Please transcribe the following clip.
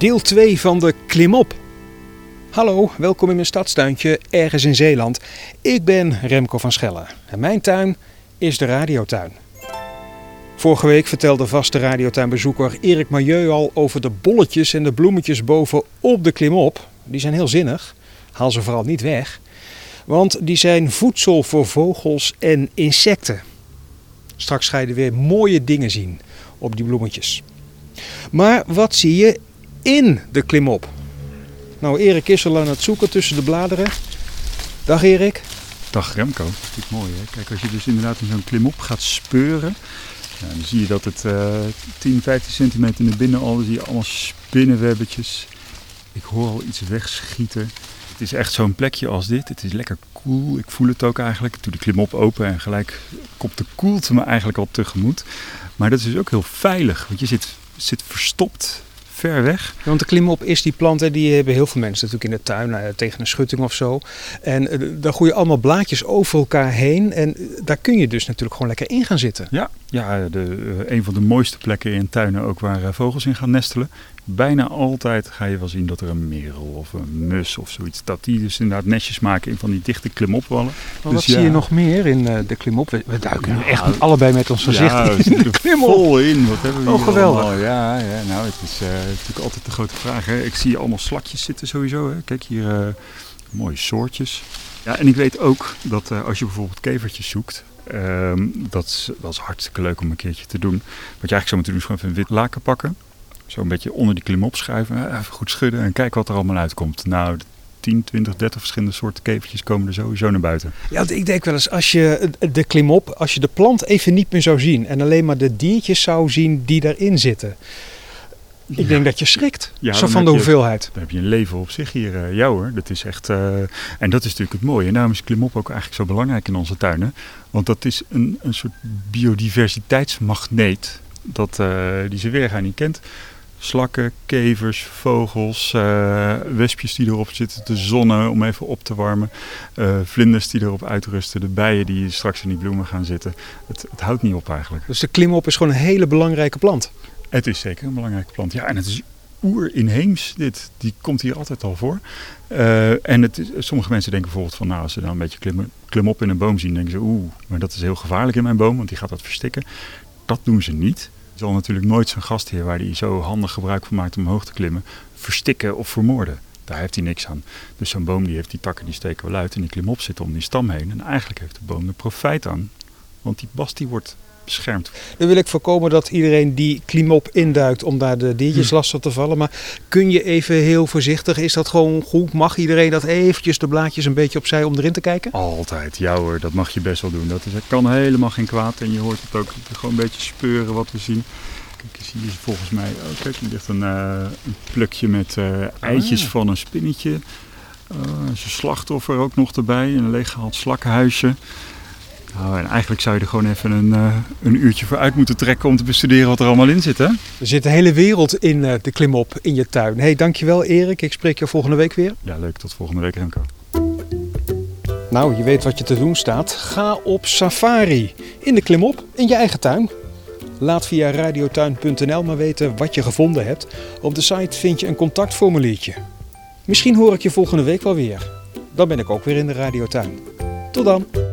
Deel 2 van de Klimop. Hallo, welkom in mijn stadstuintje ergens in Zeeland. Ik ben Remco van Schellen en mijn tuin is de radiotuin. Vorige week vertelde vaste radiotuinbezoeker Erik Majeu al over de bolletjes en de bloemetjes boven op de Klimop. Die zijn heel zinnig. Haal ze vooral niet weg. Want die zijn voedsel voor vogels en insecten. Straks ga je er weer mooie dingen zien op die bloemetjes. Maar wat zie je in de klimop? Nou, Erik is al aan het zoeken tussen de bladeren. Dag Erik. Dag Remco, dat mooi hè. Kijk, als je dus inderdaad in zo'n klimop gaat speuren, dan zie je dat het eh 10, 15 centimeter naar binnen al, dan zie je allemaal spinnenwebbetjes. Ik hoor al iets wegschieten. Het is echt zo'n plekje als dit. Het is lekker koel. Ik voel het ook eigenlijk. Doe de klimop open en gelijk komt de koelte me eigenlijk al tegemoet. Maar dat is dus ook heel veilig, want je zit, zit verstopt ver weg. Ja, want de klimop is die planten, die hebben heel veel mensen natuurlijk in de tuin, eh, tegen een schutting of zo. En eh, daar groeien allemaal blaadjes over elkaar heen. En eh, daar kun je dus natuurlijk gewoon lekker in gaan zitten. Ja, ja de, eh, een van de mooiste plekken in tuinen ook waar eh, vogels in gaan nestelen. Bijna altijd ga je wel zien dat er een merel of een mus of zoiets, dat die dus inderdaad nestjes maken in van die dichte klimopwallen. Maar Dus wat zie ja. je nog meer in eh, de klimop? We, we duiken Ja, echt allebei met ons gezicht Ja, in de klimop. vol in. Wat hebben we Oh, geweldig. allemaal? Ja, ja, nou, het is natuurlijk altijd de grote vraag. Hè. Ik zie allemaal slakjes zitten sowieso. Hè. Kijk hier, mooie soortjes. Ja, en ik weet ook dat eh, als je bijvoorbeeld kevertjes zoekt, ehm, dat, is, hartstikke leuk om een keertje te doen. Wat je eigenlijk zo moet doen is gewoon even een wit laken pakken. Zo een beetje onder die klim opschuiven. hè, Even goed schudden en kijken wat er allemaal uitkomt. Nou, 10, 20, 30 verschillende soorten kevertjes komen er sowieso naar buiten. Ja, ik denk wel eens, als je de klimop, als je de plant even niet meer zou zien en alleen maar de diertjes zou zien die daarin zitten. Ik denk dat je schrikt, Ja, zo van de je- hoeveelheid. Dan heb je een leven op zich hier. eh ja hoor, dat is echt... eh, en dat is natuurlijk het mooie. En daarom is klimop ook eigenlijk zo belangrijk in onze tuinen. Want dat is een, een soort biodiversiteitsmagneet dat, eh, die ze weergaan niet kent. Slakken, kevers, vogels, wespjes die erop zitten te zonnen om even op te warmen. vlinders die erop uitrusten, de bijen die straks in die bloemen gaan zitten. Het, het houdt niet op eigenlijk. Dus de klimop is gewoon een hele belangrijke plant. Het is zeker een belangrijke plant. Ja, en het is oer-inheems dit. Die komt hier altijd al voor. Eh, en het is, sommige mensen denken bijvoorbeeld van... nou, als ze dan een beetje klim, klimop in een boom zien... denken ze, oeh, maar dat is heel gevaarlijk in mijn boom... want die gaat dat verstikken. Dat doen ze niet. Er zal natuurlijk nooit zijn gastheer... waar hij zo handig gebruik van maakt om omhoog te klimmen... verstikken of vermoorden. Daar heeft hij niks aan. Dus zo'n boom die heeft die takken, die steken wel uit... en die klimop zit om die stam heen. En eigenlijk heeft de boom er profijt aan. Want die bast die wordt beschermd. Dan wil ik voorkomen dat iedereen die klimop induikt om daar de diertjes Hm. lastig te vallen. Maar kun je even heel voorzichtig, is dat gewoon goed? Mag iedereen dat eventjes de blaadjes een beetje opzij om erin te kijken? Altijd, ja hoor, dat mag je best wel doen. Dat, is, dat kan helemaal geen kwaad en je hoort het ook gewoon een beetje speuren wat we zien. Kijk, hier volgens mij, oh kijk, hier ligt een, eh, een plukje met eh, eitjes Ah. van een spinnetje. Uh, is een slachtoffer ook nog erbij, een leeggehaald slakkenhuisje. Nou, en eigenlijk zou je er gewoon even een, eh, een uurtje voor uit moeten trekken om te bestuderen wat er allemaal in zit, hè? Er zit een hele wereld in eh, de klimop in je tuin. hey, dankjewel Erik. Ik spreek je volgende week weer. Ja, leuk. Tot volgende week, Remco. Nou, je weet wat je te doen staat. Ga op safari in de klimop in je eigen tuin. Laat via radiotuin.nl maar weten wat je gevonden hebt. Op de site vind je een contactformuliertje. Misschien hoor ik je volgende week wel weer. Dan ben ik ook weer in de radiotuin. Tot dan.